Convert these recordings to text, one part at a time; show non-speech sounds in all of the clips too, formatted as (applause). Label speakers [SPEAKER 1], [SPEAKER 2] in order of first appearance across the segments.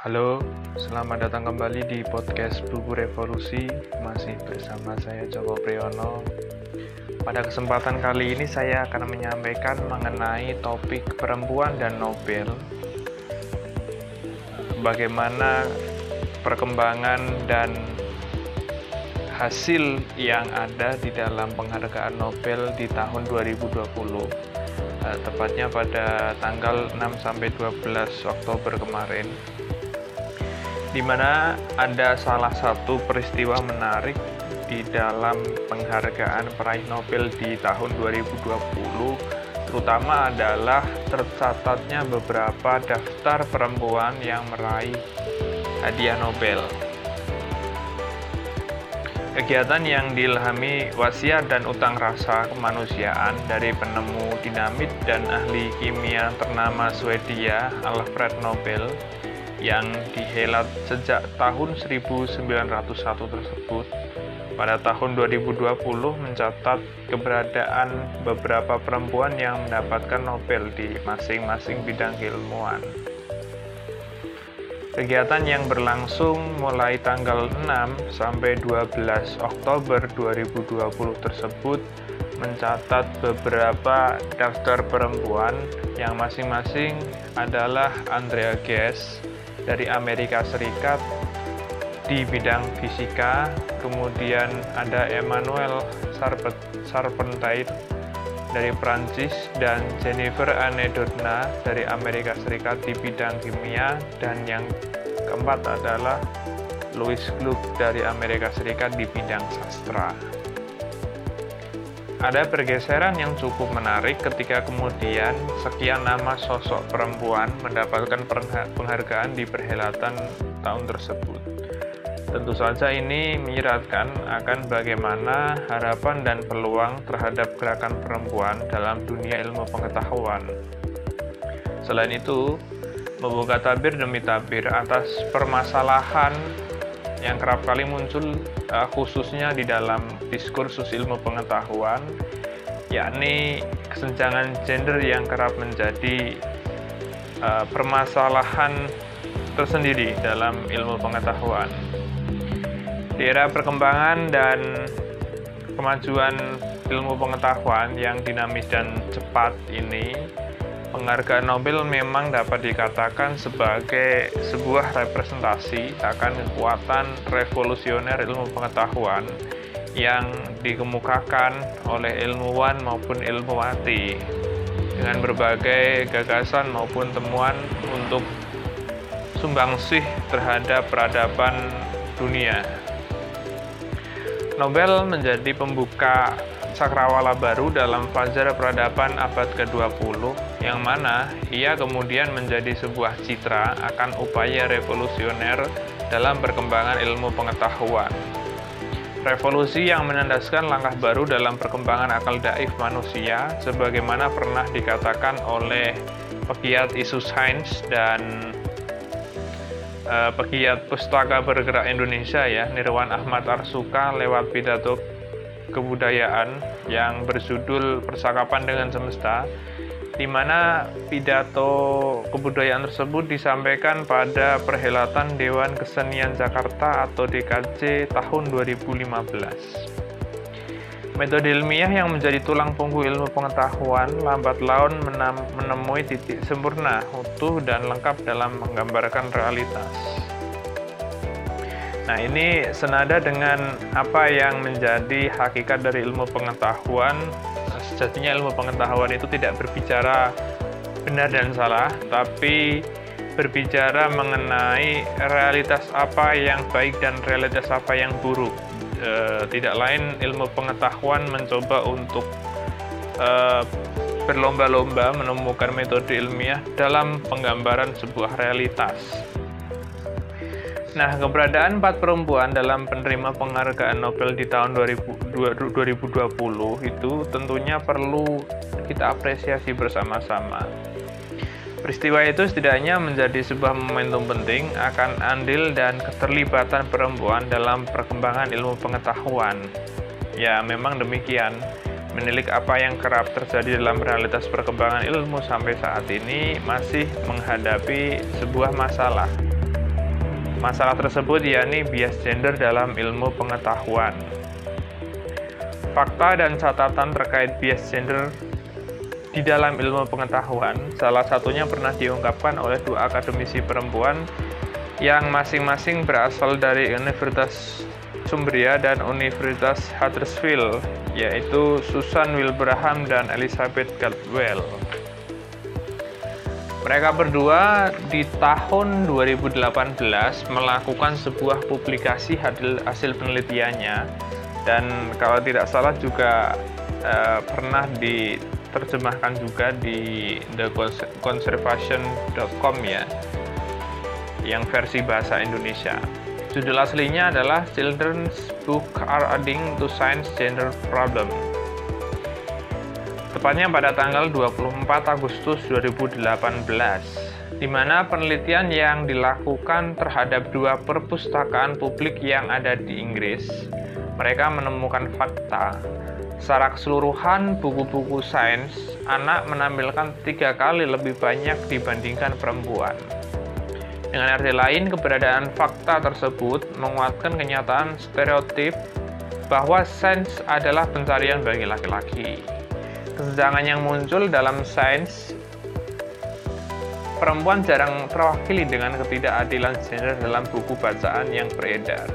[SPEAKER 1] Halo, selamat datang kembali di podcast Buku Revolusi. Masih bersama saya Joko Priyono. Pada kesempatan kali ini saya akan menyampaikan mengenai topik perempuan dan Nobel. Bagaimana perkembangan dan hasil yang ada di dalam penghargaan Nobel di tahun 2020 eh, tepatnya pada tanggal 6 sampai 12 Oktober kemarin di mana ada salah satu peristiwa menarik di dalam penghargaan peraih Nobel di tahun 2020 terutama adalah tercatatnya beberapa daftar perempuan yang meraih hadiah Nobel. Kegiatan yang diilhami wasiat dan utang rasa kemanusiaan dari penemu dinamit dan ahli kimia ternama Swedia Alfred Nobel yang dihelat sejak tahun 1901 tersebut pada tahun 2020 mencatat keberadaan beberapa perempuan yang mendapatkan Nobel di masing-masing bidang keilmuan. Kegiatan yang berlangsung mulai tanggal 6 sampai 12 Oktober 2020 tersebut mencatat beberapa daftar perempuan yang masing-masing adalah Andrea Ghez, dari Amerika Serikat di bidang fisika, kemudian ada Emmanuel Charpentier dari Prancis dan Jennifer Anne Doudna dari Amerika Serikat di bidang kimia dan yang keempat adalah Louis Gluck dari Amerika Serikat di bidang sastra. Ada pergeseran yang cukup menarik ketika kemudian sekian nama sosok perempuan mendapatkan penghargaan di perhelatan tahun tersebut. Tentu saja ini menyiratkan akan bagaimana harapan dan peluang terhadap gerakan perempuan dalam dunia ilmu pengetahuan. Selain itu, membuka tabir demi tabir atas permasalahan yang kerap kali muncul uh, khususnya di dalam diskursus ilmu pengetahuan yakni kesenjangan gender yang kerap menjadi uh, permasalahan tersendiri dalam ilmu pengetahuan. Di era perkembangan dan kemajuan ilmu pengetahuan yang dinamis dan cepat ini, Penghargaan Nobel memang dapat dikatakan sebagai sebuah representasi akan kekuatan revolusioner ilmu pengetahuan yang dikemukakan oleh ilmuwan maupun ilmuwati dengan berbagai gagasan maupun temuan untuk sumbangsih terhadap peradaban dunia. Nobel menjadi pembuka cakrawala baru dalam fajar peradaban abad ke-20 yang mana ia kemudian menjadi sebuah citra akan upaya revolusioner dalam perkembangan ilmu pengetahuan. Revolusi yang menandaskan langkah baru dalam perkembangan akal daif manusia sebagaimana pernah dikatakan oleh pegiat isu sains dan uh, pegiat pustaka bergerak Indonesia ya Nirwan Ahmad Arsuka lewat pidato kebudayaan yang berjudul Persakapan dengan Semesta di mana pidato kebudayaan tersebut disampaikan pada perhelatan Dewan Kesenian Jakarta atau DKJ tahun 2015. Metode ilmiah yang menjadi tulang punggung ilmu pengetahuan lambat laun menemui titik sempurna, utuh, dan lengkap dalam menggambarkan realitas. Nah, ini senada dengan apa yang menjadi hakikat dari ilmu pengetahuan. Sejatinya ilmu pengetahuan itu tidak berbicara benar dan salah, tapi berbicara mengenai realitas apa yang baik dan realitas apa yang buruk. E, tidak lain ilmu pengetahuan mencoba untuk e, berlomba-lomba menemukan metode ilmiah dalam penggambaran sebuah realitas. Nah, keberadaan empat perempuan dalam penerima penghargaan Nobel di tahun 2020 itu tentunya perlu kita apresiasi bersama-sama. Peristiwa itu setidaknya menjadi sebuah momentum penting akan andil dan keterlibatan perempuan dalam perkembangan ilmu pengetahuan. Ya, memang demikian. Menilik apa yang kerap terjadi dalam realitas perkembangan ilmu sampai saat ini masih menghadapi sebuah masalah masalah tersebut yakni bias gender dalam ilmu pengetahuan. Fakta dan catatan terkait bias gender di dalam ilmu pengetahuan, salah satunya pernah diungkapkan oleh dua akademisi perempuan yang masing-masing berasal dari Universitas Cumbria dan Universitas Huddersfield, yaitu Susan Wilbraham dan Elizabeth Caldwell. Mereka berdua di tahun 2018 melakukan sebuah publikasi hasil, penelitiannya dan kalau tidak salah juga uh, pernah diterjemahkan juga di theconservation.com ya yang versi bahasa Indonesia. Judul aslinya adalah Children's Book Are Adding to Science Gender Problem. Tepatnya pada tanggal 24 Agustus 2018, di mana penelitian yang dilakukan terhadap dua perpustakaan publik yang ada di Inggris, mereka menemukan fakta secara keseluruhan buku-buku sains anak menampilkan tiga kali lebih banyak dibandingkan perempuan. Dengan arti lain, keberadaan fakta tersebut menguatkan kenyataan stereotip bahwa sains adalah pencarian bagi laki-laki. Kesenjangan yang muncul dalam sains perempuan jarang terwakili dengan ketidakadilan gender dalam buku bacaan yang beredar.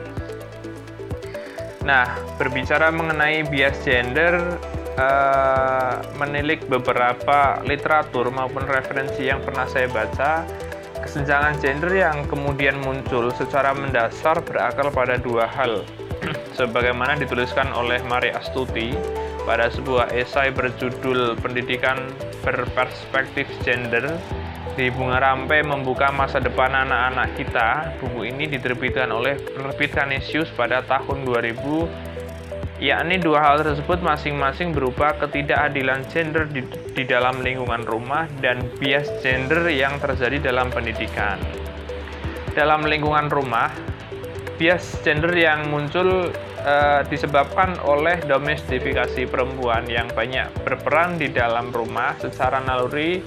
[SPEAKER 1] Nah, berbicara mengenai bias gender, uh, menilik beberapa literatur maupun referensi yang pernah saya baca, Kesenjangan gender yang kemudian muncul secara mendasar berakar pada dua hal. (clears throat) Sebagaimana dituliskan oleh Mari Astuti pada sebuah esai berjudul Pendidikan Berperspektif Gender di Bunga Rampai Membuka Masa Depan Anak-anak Kita. Buku ini diterbitkan oleh penerbit Canisius pada tahun 2000 yakni dua hal tersebut masing-masing berupa ketidakadilan gender di, di dalam lingkungan rumah dan bias gender yang terjadi dalam pendidikan. Dalam lingkungan rumah, bias gender yang muncul e, disebabkan oleh domestifikasi perempuan yang banyak berperan di dalam rumah secara naluri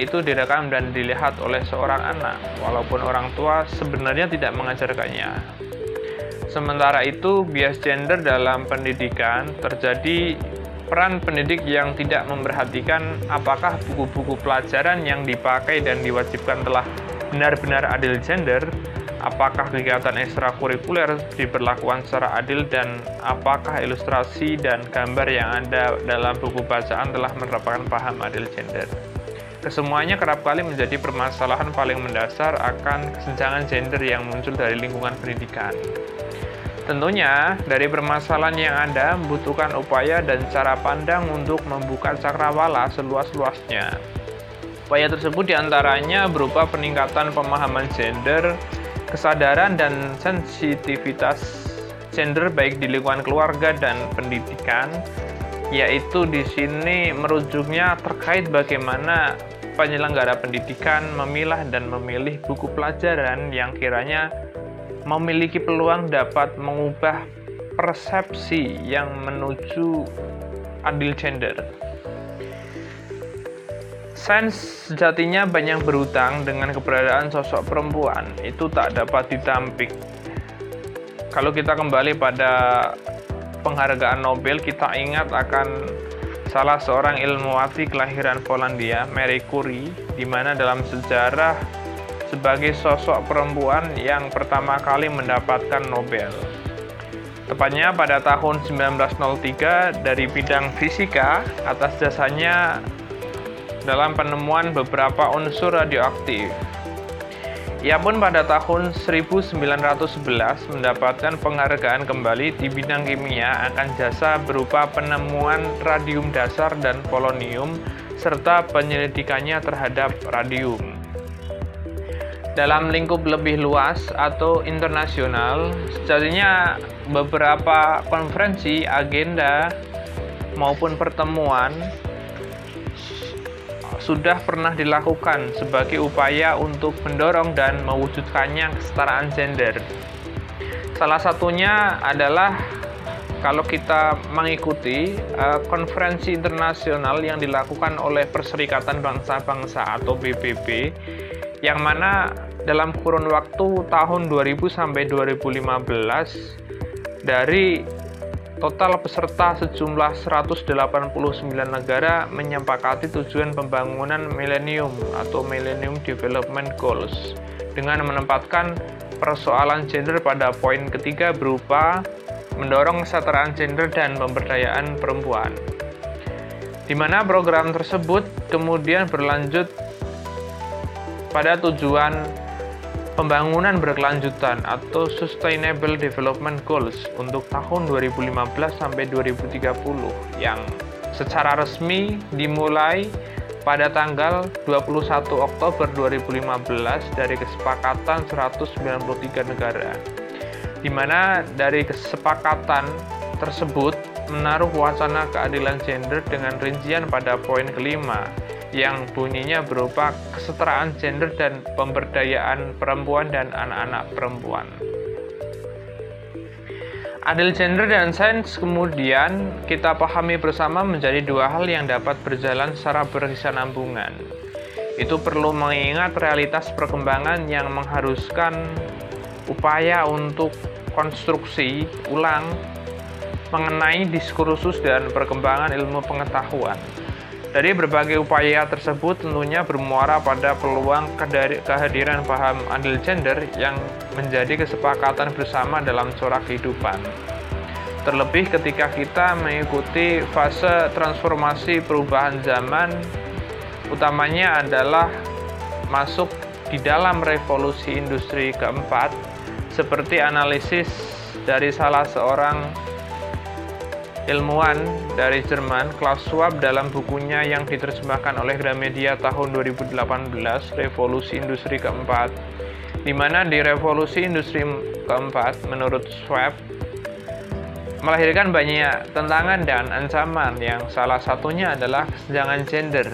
[SPEAKER 1] itu direkam dan dilihat oleh seorang anak, walaupun orang tua sebenarnya tidak mengajarkannya. Sementara itu, bias gender dalam pendidikan terjadi peran pendidik yang tidak memperhatikan apakah buku-buku pelajaran yang dipakai dan diwajibkan telah benar-benar adil gender, apakah kegiatan ekstrakurikuler diberlakukan secara adil dan apakah ilustrasi dan gambar yang ada dalam buku bacaan telah menerapkan paham adil gender. Kesemuanya kerap kali menjadi permasalahan paling mendasar akan kesenjangan gender yang muncul dari lingkungan pendidikan. Tentunya, dari permasalahan yang ada membutuhkan upaya dan cara pandang untuk membuka cakrawala seluas-luasnya. Upaya tersebut di antaranya berupa peningkatan pemahaman gender, kesadaran dan sensitivitas gender baik di lingkungan keluarga dan pendidikan, yaitu di sini merujuknya terkait bagaimana penyelenggara pendidikan memilah dan memilih buku pelajaran yang kiranya memiliki peluang dapat mengubah persepsi yang menuju adil gender. Sains sejatinya banyak berutang dengan keberadaan sosok perempuan itu tak dapat ditampik. Kalau kita kembali pada penghargaan Nobel, kita ingat akan salah seorang ilmuwati kelahiran Polandia, Marie Curie, di mana dalam sejarah sebagai sosok perempuan yang pertama kali mendapatkan Nobel. Tepatnya pada tahun 1903 dari bidang fisika atas jasanya dalam penemuan beberapa unsur radioaktif. Ia pun pada tahun 1911 mendapatkan penghargaan kembali di bidang kimia akan jasa berupa penemuan radium dasar dan polonium serta penyelidikannya terhadap radium dalam lingkup lebih luas atau internasional, sejatinya beberapa konferensi, agenda, maupun pertemuan sudah pernah dilakukan sebagai upaya untuk mendorong dan mewujudkannya kesetaraan gender. Salah satunya adalah kalau kita mengikuti uh, konferensi internasional yang dilakukan oleh Perserikatan Bangsa-Bangsa atau PBB yang mana dalam kurun waktu tahun 2000 sampai 2015 dari total peserta sejumlah 189 negara menyepakati tujuan pembangunan milenium atau Millennium Development Goals dengan menempatkan persoalan gender pada poin ketiga berupa mendorong kesetaraan gender dan pemberdayaan perempuan. Di mana program tersebut kemudian berlanjut pada tujuan pembangunan berkelanjutan atau Sustainable Development Goals untuk tahun 2015 sampai 2030 yang secara resmi dimulai pada tanggal 21 Oktober 2015 dari kesepakatan 193 negara di mana dari kesepakatan tersebut menaruh wacana keadilan gender dengan rincian pada poin kelima yang bunyinya berupa kesetaraan gender dan pemberdayaan perempuan dan anak-anak perempuan. Adil gender dan sains kemudian kita pahami bersama menjadi dua hal yang dapat berjalan secara berkesinambungan. Itu perlu mengingat realitas perkembangan yang mengharuskan upaya untuk konstruksi ulang mengenai diskursus dan perkembangan ilmu pengetahuan dari berbagai upaya tersebut tentunya bermuara pada peluang kehadiran paham adil gender yang menjadi kesepakatan bersama dalam corak kehidupan. Terlebih ketika kita mengikuti fase transformasi perubahan zaman, utamanya adalah masuk di dalam revolusi industri keempat, seperti analisis dari salah seorang ilmuwan dari Jerman, Klaus Schwab dalam bukunya yang diterjemahkan oleh Gramedia tahun 2018, Revolusi Industri Keempat, di mana di revolusi industri keempat, menurut Schwab, melahirkan banyak tantangan dan ancaman yang salah satunya adalah kesenjangan gender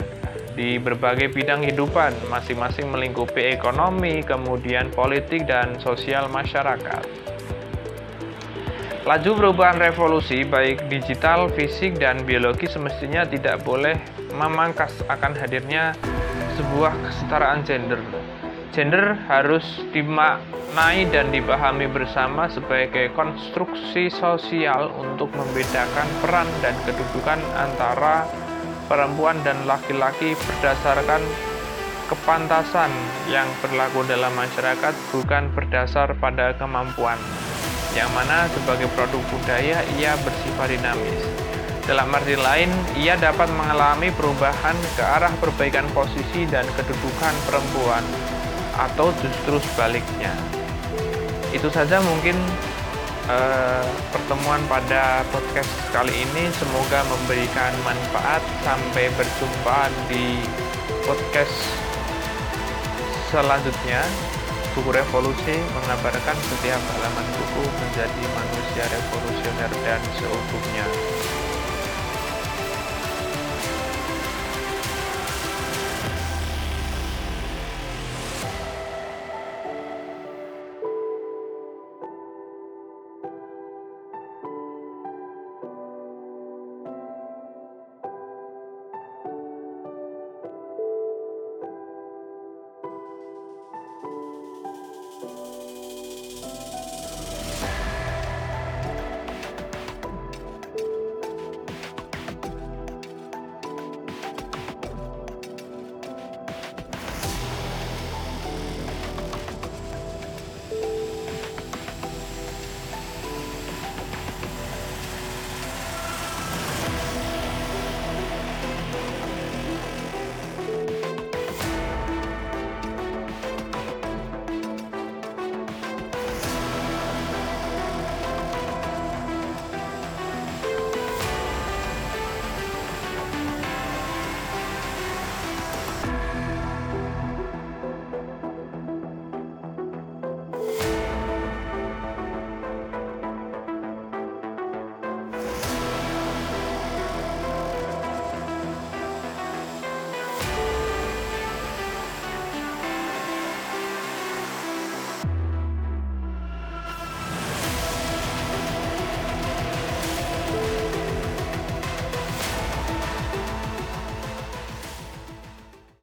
[SPEAKER 1] di berbagai bidang kehidupan, masing-masing melingkupi ekonomi, kemudian politik dan sosial masyarakat. Laju perubahan revolusi baik digital, fisik, dan biologi semestinya tidak boleh memangkas akan hadirnya sebuah kesetaraan gender. Gender harus dimaknai dan dipahami bersama sebagai konstruksi sosial untuk membedakan peran dan kedudukan antara perempuan dan laki-laki berdasarkan kepantasan yang berlaku dalam masyarakat bukan berdasar pada kemampuan yang mana sebagai produk budaya ia bersifat dinamis. Dalam arti lain, ia dapat mengalami perubahan ke arah perbaikan posisi dan kedudukan perempuan, atau justru sebaliknya. Itu saja mungkin uh, pertemuan pada podcast kali ini. Semoga memberikan manfaat. Sampai berjumpa di podcast selanjutnya. Buku Revolusi mengabarkan setiap halaman buku menjadi manusia revolusioner dan seutuhnya.